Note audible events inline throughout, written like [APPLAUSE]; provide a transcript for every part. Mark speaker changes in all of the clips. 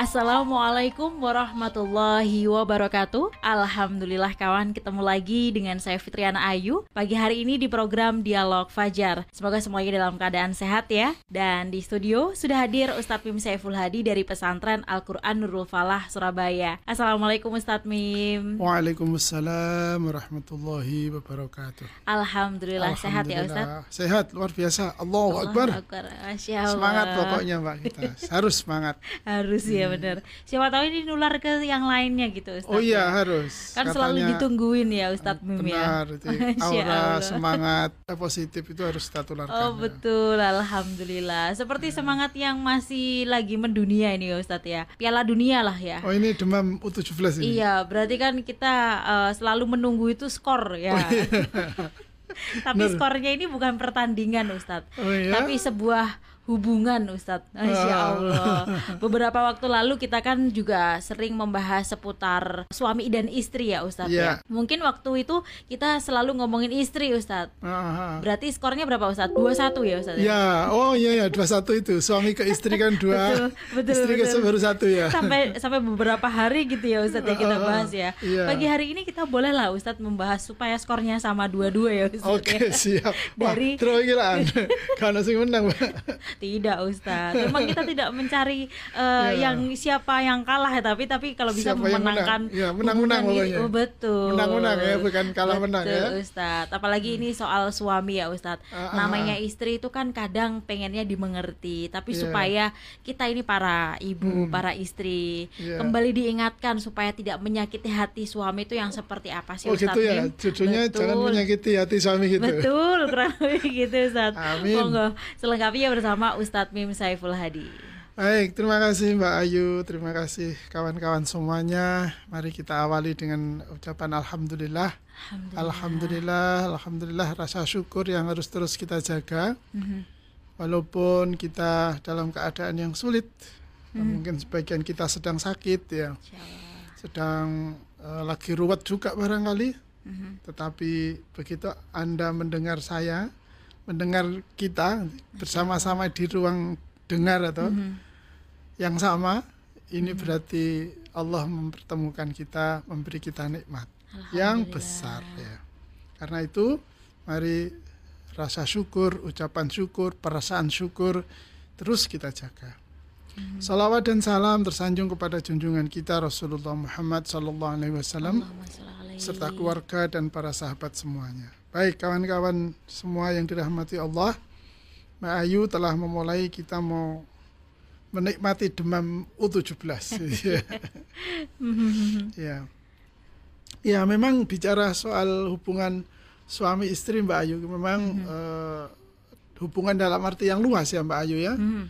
Speaker 1: Assalamualaikum warahmatullahi wabarakatuh. Alhamdulillah kawan ketemu lagi dengan saya Fitriana Ayu Pagi hari ini di program Dialog Fajar. Semoga semuanya dalam keadaan sehat ya. Dan di studio sudah hadir Ustadz Mim Saiful Hadi dari pesantren Al-Quran Nurul Falah Surabaya. Assalamualaikum Ustadz Mim.
Speaker 2: Waalaikumsalam warahmatullahi wabarakatuh.
Speaker 1: Alhamdulillah, sehat ya Ustadz?
Speaker 2: Sehat luar biasa. Allahu Akbar
Speaker 1: Masya Allah.
Speaker 2: Semangat pokoknya Mbak kita. Harus semangat.
Speaker 1: Harus ya benar. Siapa tahu ini nular ke yang lainnya gitu Ustaz.
Speaker 2: Oh iya ya. harus.
Speaker 1: Kan Katanya, selalu ditungguin ya Ustadz Mim
Speaker 2: ya. Benar, [LAUGHS] aura semangat positif itu harus kita tularkan.
Speaker 1: Oh ya. betul, alhamdulillah. Seperti ya. semangat yang masih lagi mendunia ini ya Ustadz ya. Piala dunia lah ya.
Speaker 2: Oh ini demam U17
Speaker 1: ini. Iya, berarti kan kita uh, selalu menunggu itu skor ya. Oh, iya. [LAUGHS] Tapi Bener. skornya ini bukan pertandingan Ustadz, oh, iya? tapi sebuah hubungan Ustadz Masya ah. Allah [LAUGHS] Beberapa waktu lalu kita kan juga sering membahas seputar suami dan istri ya Ustadz yeah. ya Mungkin waktu itu kita selalu ngomongin istri Ustadz uh, Berarti skornya berapa Ustadz? 2-1 ya Ustadz?
Speaker 2: Ya, oh iya ya 2-1 itu Suami ke istri kan dua betul, betul, Istri betul. ke baru satu ya
Speaker 1: Sampai sampai beberapa hari gitu ya Ustadz ya kita bahas ya yeah. Pagi hari ini kita boleh lah Ustadz membahas supaya skornya sama dua-dua ya Ustadz
Speaker 2: Oke okay, ya. siap Wah, Dari Terus [LAUGHS] gila Karena sih menang [LAUGHS]
Speaker 1: tidak Ustaz. Memang kita tidak mencari uh, ya. yang siapa yang kalah ya, tapi tapi kalau bisa siapa memenangkan
Speaker 2: menang. ya, menang-menang pokoknya.
Speaker 1: Oh, betul.
Speaker 2: Menang-menang ya, bukan kalah
Speaker 1: betul,
Speaker 2: menang ya.
Speaker 1: Ustaz. Apalagi hmm. ini soal suami ya Ustaz. Uh, uh, Namanya istri itu kan kadang pengennya dimengerti, tapi yeah. supaya kita ini para ibu, hmm. para istri yeah. kembali diingatkan supaya tidak menyakiti hati suami itu yang seperti apa sih
Speaker 2: oh, Ustaz? Oh gitu ya. Judulnya jangan menyakiti hati suami gitu.
Speaker 1: Betul, kurang lebih gitu Ustaz. Amin. Monggo selengkapnya bersama Ustadz Mim Saiful Hadi.
Speaker 2: Baik, terima kasih Mbak Ayu, terima kasih kawan-kawan semuanya. Mari kita awali dengan ucapan Alhamdulillah. Alhamdulillah, Alhamdulillah, Alhamdulillah rasa syukur yang harus terus kita jaga. Mm-hmm. Walaupun kita dalam keadaan yang sulit, mm-hmm. mungkin sebagian kita sedang sakit ya, sedang uh, lagi ruwet juga barangkali. Mm-hmm. Tetapi begitu Anda mendengar saya, mendengar kita bersama-sama di ruang dengar atau mm -hmm. yang sama ini mm -hmm. berarti Allah mempertemukan kita memberi kita nikmat yang besar ya karena itu mari rasa syukur ucapan syukur perasaan syukur terus kita jaga Mm-hmm. Salawat dan salam tersanjung kepada junjungan kita Rasulullah Muhammad Sallallahu Alaihi Wasallam serta keluarga dan para sahabat semuanya. Baik kawan-kawan semua yang dirahmati Allah, Mbak Ayu telah memulai kita mau menikmati demam U17. ya. Ya, memang bicara soal hubungan suami istri Mbak Ayu memang mm -hmm. uh, hubungan dalam arti yang luas ya Mbak Ayu ya. Mm -hmm.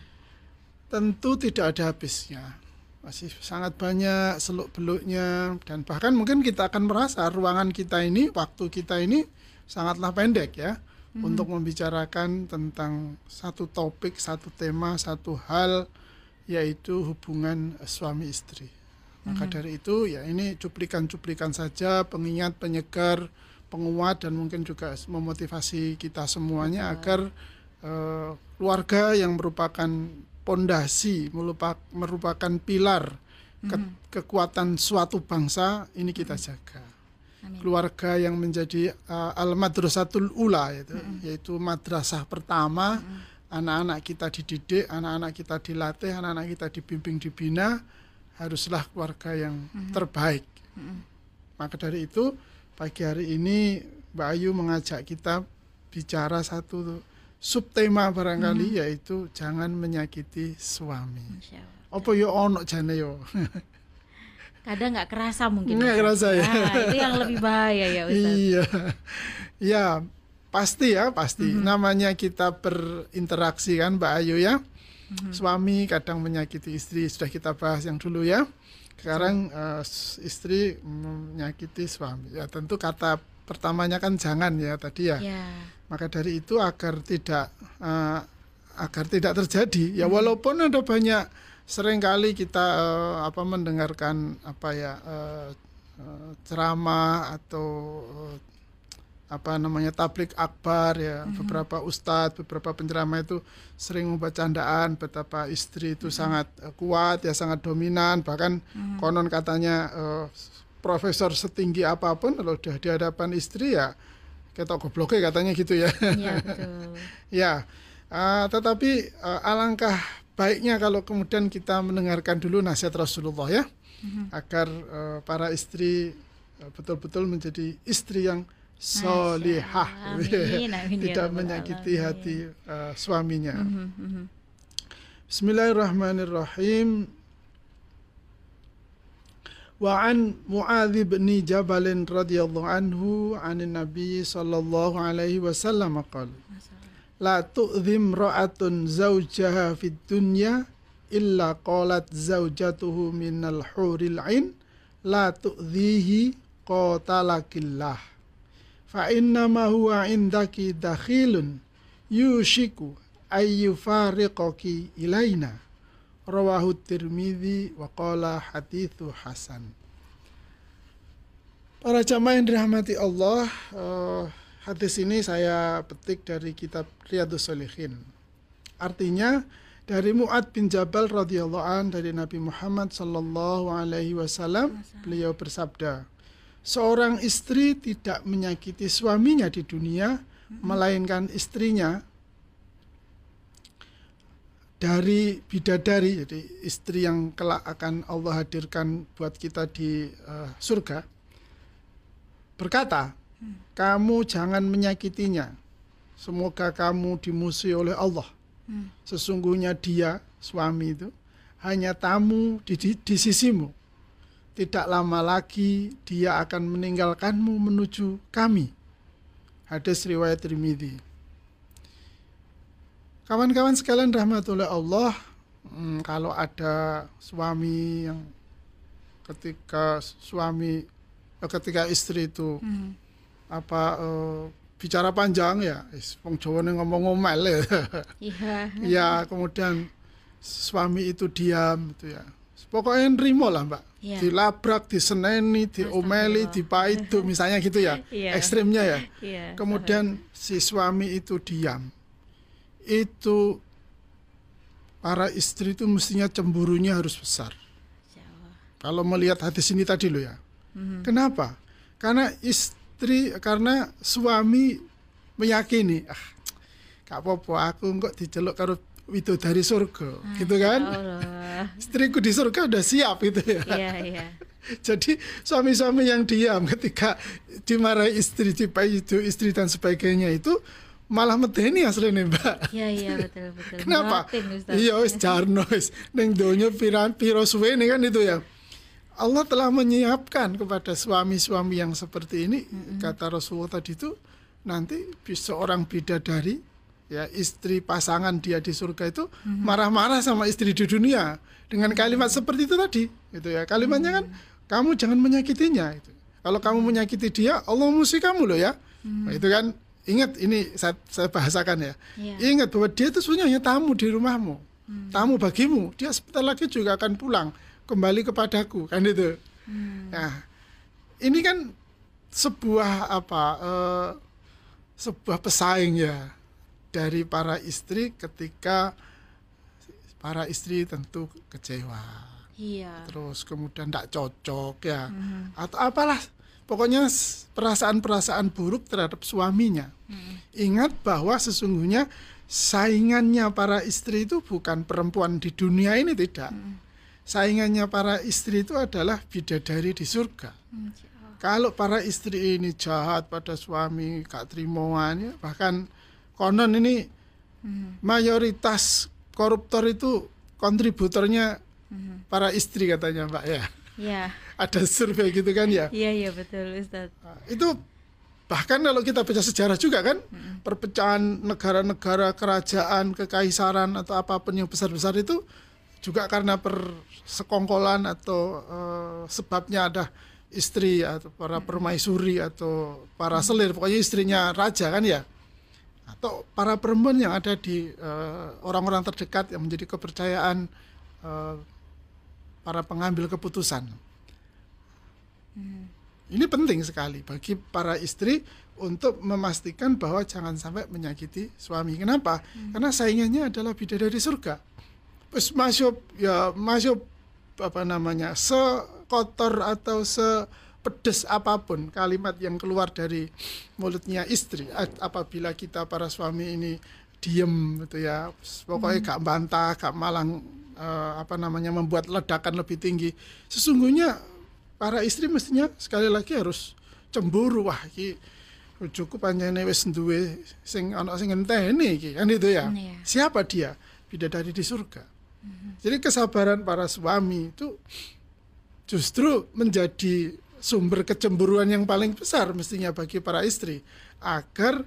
Speaker 2: Tentu tidak ada habisnya. Masih sangat banyak seluk beluknya dan bahkan mungkin kita akan merasa ruangan kita ini, waktu kita ini sangatlah pendek ya hmm. untuk membicarakan tentang satu topik, satu tema, satu hal yaitu hubungan suami istri. Maka hmm. dari itu ya ini cuplikan-cuplikan saja, pengingat, penyegar, penguat dan mungkin juga memotivasi kita semuanya Betul. agar uh, keluarga yang merupakan pondasi, merupakan pilar ke, hmm. kekuatan suatu bangsa ini kita hmm. jaga. Amin. keluarga yang menjadi uh, al madrasatul ula itu mm -hmm. yaitu madrasah pertama anak-anak mm -hmm. kita dididik anak-anak kita dilatih anak-anak kita dibimbing dibina haruslah keluarga yang mm -hmm. terbaik mm -hmm. maka dari itu pagi hari ini Mbak Ayu mengajak kita bicara satu subtema barangkali mm -hmm. yaitu jangan menyakiti suami. Apa yo ono jane yo. [LAUGHS]
Speaker 1: kadang nggak kerasa mungkin.
Speaker 2: Nggak kerasa ya.
Speaker 1: Nah, itu yang lebih bahaya ya Ustaz.
Speaker 2: Iya. Ya pasti ya pasti. Mm -hmm. namanya kita berinteraksi kan Mbak Ayu ya. Mm -hmm. suami kadang menyakiti istri sudah kita bahas yang dulu ya. Sekarang uh, istri menyakiti suami. Ya tentu kata pertamanya kan jangan ya tadi ya. Yeah. maka dari itu agar tidak uh, agar tidak terjadi. Ya hmm. walaupun ada banyak sering kali kita uh, apa mendengarkan apa ya uh, ceramah atau uh, apa namanya tablik akbar ya mm-hmm. beberapa ustadz beberapa penceramah itu sering membacandaan betapa istri itu mm-hmm. sangat uh, kuat ya sangat dominan bahkan mm-hmm. konon katanya uh, profesor setinggi apa pun kalau sudah di hadapan istri ya ketok gobloknya katanya gitu ya [LAUGHS] ya, ya uh, tetapi uh, alangkah baiknya kalau kemudian kita mendengarkan dulu nasihat Rasulullah ya mm-hmm. agar uh, para istri betul-betul menjadi istri yang solihah [LAUGHS] tidak menyakiti hati uh, suaminya. Mm -hmm. Bismillahirrahmanirrahim. Wa an Muadz bin Jabal radhiyallahu anhu an Nabi sallallahu alaihi wasallam qala La tu'dhim ra'atun zawjaha fid dunya illa qalat zawjatuhu minal huril ain. La tu'dhihi qatalakillah. Fa innama huwa indaki dakhilun yushiku ayyufariqaki ilaina. Rawahu tirmidzi wa qala hadithu hasan. Para jamaah yang dirahmati Allah, uh, hadis ini saya petik dari kitab Riyadus Solihin. Artinya dari Mu'ad bin Jabal radhiyallahu an dari Nabi Muhammad sallallahu alaihi wasallam beliau bersabda, seorang istri tidak menyakiti suaminya di dunia, melainkan istrinya dari bidadari, jadi istri yang kelak akan Allah hadirkan buat kita di uh, surga, berkata, kamu jangan menyakitinya. Semoga kamu dimusuhi oleh Allah. Sesungguhnya dia, suami itu, hanya tamu di, di, di sisimu tidak lama lagi dia akan meninggalkanmu menuju kami. Hadis riwayat Tirmidzi. Kawan-kawan sekalian rahmatullah Allah, hmm, kalau ada suami yang ketika suami eh, ketika istri itu hmm. Apa uh, bicara panjang ya, wong Jawa ngomong ngomel ya. Iya. ya, kemudian suami itu diam itu ya pokoknya nerimo lah mbak yeah. dilabrak diseneni diomeli dipaitu misalnya gitu ya yeah. ekstrimnya ya yeah, kemudian si suami itu diam itu para istri itu mestinya cemburunya harus besar kalau melihat hadis ini tadi lo ya mm-hmm. kenapa karena istri karena suami meyakini ah gak apa-apa aku kok diceluk karo dari surga ah, gitu kan? Allah. [LAUGHS] istriku di surga udah siap gitu ya. Iya, iya. [LAUGHS] jadi suami-suami yang diam ketika dimarahi istri cipai itu istri dan sebagainya itu malah medeni aslinya mbak.
Speaker 1: Iya iya betul betul.
Speaker 2: Kenapa? Iya wis jarno wis. Neng donya piran piro suwe kan itu ya Allah telah menyiapkan kepada suami-suami yang seperti ini mm -hmm. kata Rasulullah tadi itu nanti seorang bidadari ya istri pasangan dia di surga itu mhm. marah-marah sama istri di dunia dengan kalimat seperti itu tadi gitu ya kalimatnya kan kamu jangan menyakitinya itu kalau kamu menyakiti dia Allah musuh kamu loh ya mhm. nah, itu kan ingat ini saya, saya bahasakan ya yeah. ingat bahwa dia itu sebenarnya tamu di rumahmu hmm. tamu bagimu dia sebentar lagi juga akan pulang kembali kepadaku kan itu hmm. nah ini kan sebuah apa uh, sebuah pesaing ya dari para istri ketika para istri tentu kecewa. Iya. Terus kemudian tidak cocok ya. Mm-hmm. Atau apalah pokoknya perasaan-perasaan buruk terhadap suaminya. Mm-hmm. Ingat bahwa sesungguhnya saingannya para istri itu bukan perempuan di dunia ini tidak. Mm-hmm. Saingannya para istri itu adalah bidadari di surga. Mm-hmm. Kalau para istri ini jahat pada suami, gak terimoan ya, bahkan konon ini hmm. mayoritas koruptor itu kontributornya hmm. para istri katanya Mbak ya. Iya. [LAUGHS] Ada survei gitu kan ya?
Speaker 1: Iya iya betul Ustaz.
Speaker 2: Nah, itu bahkan kalau kita baca sejarah juga kan hmm. perpecahan negara-negara kerajaan kekaisaran atau apa pun yang besar-besar itu juga karena persekongkolan atau uh, sebabnya ada istri atau para permaisuri atau para selir pokoknya istrinya raja kan ya atau para perempuan yang ada di eh, orang-orang uh, terdekat yang menjadi kepercayaan uh, para pengambil keputusan. Hmm. ini penting sekali bagi para istri untuk memastikan bahwa jangan sampai menyakiti suami. Kenapa? Hmm. Karena saingannya adalah bidadari surga. Terus masuk ya masuk apa namanya sekotor atau sepedes apa pun kalimat yang keluar dari mulutnya istri apabila kita para suami ini diem gitu ya pokoknya hmm. gak bantah gak malang uh, apa namanya membuat ledakan lebih tinggi sesungguhnya para istri mestinya sekali lagi harus cemburu wah ki cukup panjangnya wis duwe sing ana sing ngenteni iki kan itu ya. Yeah. Siapa dia? Bidadari di surga. Jadi kesabaran para suami itu justru menjadi sumber kecemburuan yang paling besar mestinya bagi para istri agar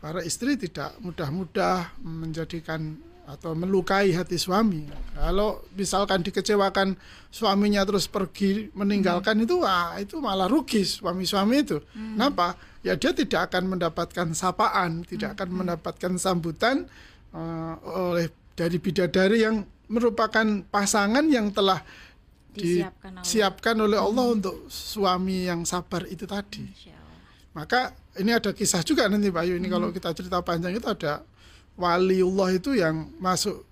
Speaker 2: para istri tidak mudah-mudah menjadikan atau melukai hati suami. Kalau misalkan dikecewakan suaminya terus pergi meninggalkan hmm. itu ah itu malah rugi suami-suami itu. Hmm. Kenapa? Ya dia tidak akan mendapatkan sapaan, tidak hmm. akan mendapatkan sambutan uh, oleh dari bidadari yang merupakan pasangan yang telah disiapkan, disiapkan oleh Allah hmm. untuk suami yang sabar itu tadi. Maka ini ada kisah juga nanti Pak Ayu ini hmm. kalau kita cerita panjang itu ada waliullah itu yang masuk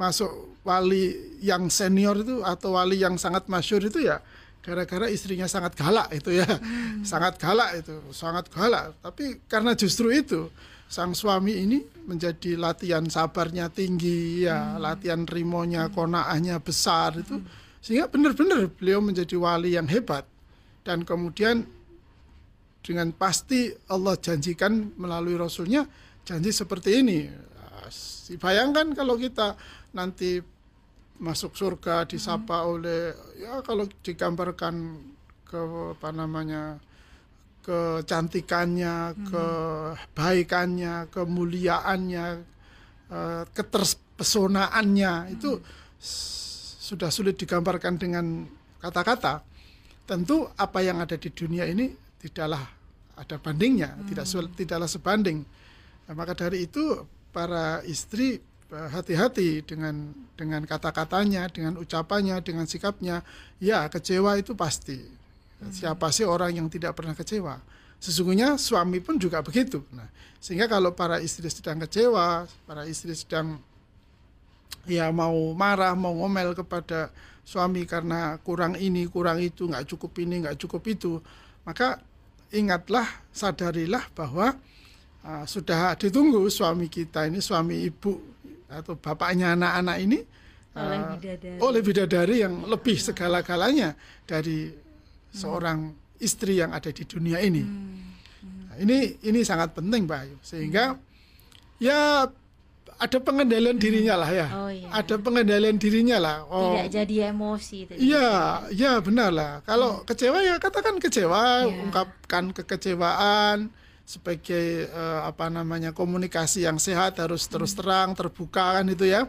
Speaker 2: masuk wali yang senior itu atau wali yang sangat masyur itu ya gara-gara istrinya sangat galak itu ya hmm. sangat galak itu sangat galak tapi karena justru itu sang suami ini menjadi latihan sabarnya tinggi ya hmm. latihan rimonya hmm. konaahnya besar itu hmm. sehingga benar-benar beliau menjadi wali yang hebat dan kemudian dengan pasti Allah janjikan melalui Rasulnya janji seperti ini. Bayangkan kalau kita nanti masuk surga disapa hmm. oleh ya kalau digambarkan ke apa namanya kecantikannya, hmm. kebaikannya, kemuliaannya, eh, keterpesonaannya hmm. itu sudah sulit digambarkan dengan kata-kata. Tentu apa yang ada di dunia ini tidaklah ada bandingnya, hmm. tidak tidaklah sebanding. Nah, maka dari itu para istri eh, hati-hati dengan dengan kata-katanya, dengan ucapannya, dengan sikapnya. Ya, kecewa itu pasti. Siapa sih orang yang tidak pernah kecewa? Sesungguhnya suami pun juga begitu. Nah, sehingga kalau para istri sedang kecewa, para istri sedang ya mau marah, mau ngomel kepada suami karena kurang ini, kurang itu, nggak cukup ini, nggak cukup itu, maka ingatlah, sadarilah bahwa uh, sudah ditunggu suami kita ini, suami ibu atau bapaknya anak-anak ini
Speaker 1: oleh ah, bidadari.
Speaker 2: oleh bidadari yang lebih segala-galanya dari hmm. seorang istri yang ada di dunia ini. Hmm. Hmm. Nah, ini ini sangat penting, Pak Ayu. Sehingga hmm. ya ada pengendalian dirinya lah ya. Oh, iya. Ada pengendalian dirinya lah.
Speaker 1: Oh. Tidak jadi emosi.
Speaker 2: Iya, iya benar lah. Kalau hmm. kecewa ya katakan kecewa, yeah. ungkapkan kekecewaan sebagai uh, apa namanya komunikasi yang sehat harus terus hmm. terang, terbuka kan itu ya.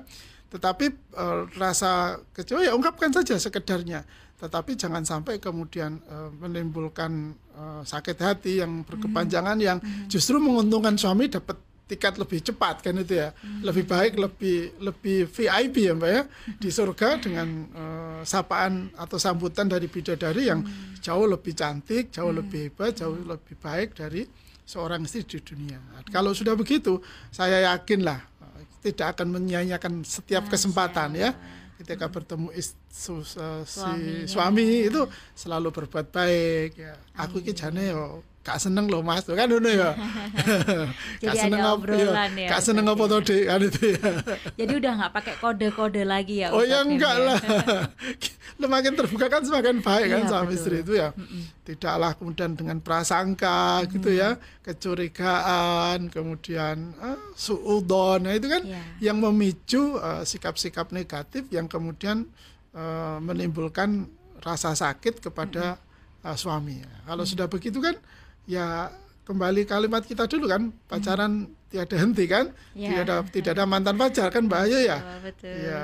Speaker 2: Tetapi uh, rasa kecewa ya ungkapkan saja sekedarnya. Tetapi jangan sampai kemudian uh, menimbulkan uh, sakit hati yang berkepanjangan hmm. yang hmm. justru menguntungkan suami dapat tiket lebih cepat kan itu ya hmm. lebih baik lebih lebih VIP ya mbak ya di surga dengan uh, sapaan atau sambutan dari bidadari yang hmm. jauh lebih cantik jauh hmm. lebih hebat jauh hmm. lebih baik dari seorang istri di dunia nah, kalau sudah begitu saya yakinlah tidak akan menyanyiakan setiap kesempatan ya ketika bertemu istri, su, uh, si suami itu selalu berbuat baik ya. Aku ki jane yo Kak seneng loh mas, kan ya. [LAUGHS]
Speaker 1: Jadi kak seneng ada obrolan ya.
Speaker 2: Kak seneng apa tuh dek kan itu ya. [LAUGHS]
Speaker 1: Jadi udah nggak pakai kode-kode lagi ya.
Speaker 2: Oh ya enggak ya? lah. [LAUGHS] Semakin terbuka kan semakin baik kan iya, sama istri itu ya. Tidaklah kemudian dengan prasangka mm. gitu ya, kecurigaan, kemudian uh, suudon, nah itu kan yeah. yang memicu uh, sikap-sikap negatif yang kemudian uh, menimbulkan rasa sakit kepada uh, suami. Kalau mm. sudah begitu kan ya kembali kalimat kita dulu kan pacaran hmm. tiada henti kan ya. tidak ada tidak ada mantan pacar kan bahaya ya
Speaker 1: oh, betul.
Speaker 2: ya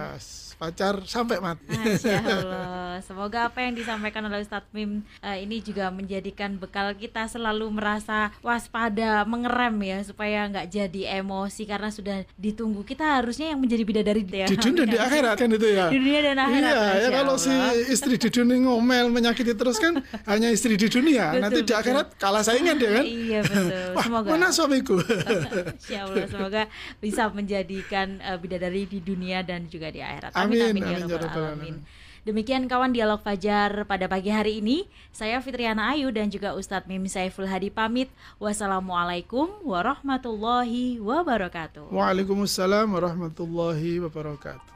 Speaker 2: pacar sampai mati
Speaker 1: Allah. Semoga apa yang disampaikan oleh Ustadz Mim uh, ini juga menjadikan bekal kita selalu merasa waspada, mengerem ya supaya nggak jadi emosi karena sudah ditunggu. Kita harusnya yang menjadi bidadari
Speaker 2: ya. Di dunia di akhirat kan itu ya.
Speaker 1: Di dunia dan akhirat.
Speaker 2: Iya, ya kalau si istri di dunia ngomel menyakiti terus kan hanya istri di dunia. Betul, Nanti betul. di akhirat kalah saingan dia kan.
Speaker 1: Iya betul. [LAUGHS]
Speaker 2: Wah, semoga. Mana suamiku? [LAUGHS]
Speaker 1: Insya Allah semoga bisa menjadikan uh, bidadari di dunia dan juga di akhirat.
Speaker 2: Amin amin, amin, ya, ya alamin.
Speaker 1: Demikian kawan dialog Fajar pada pagi hari ini. Saya Fitriana Ayu dan juga Ustadz Mim Saiful Hadi pamit. Wassalamualaikum warahmatullahi wabarakatuh.
Speaker 2: Waalaikumsalam warahmatullahi wabarakatuh.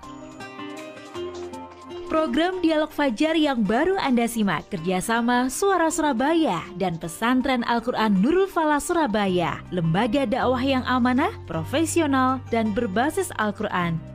Speaker 3: Program Dialog Fajar yang baru Anda simak kerjasama Suara Surabaya dan Pesantren Al-Quran Nurul Falah Surabaya, lembaga dakwah yang amanah, profesional, dan berbasis Al-Quran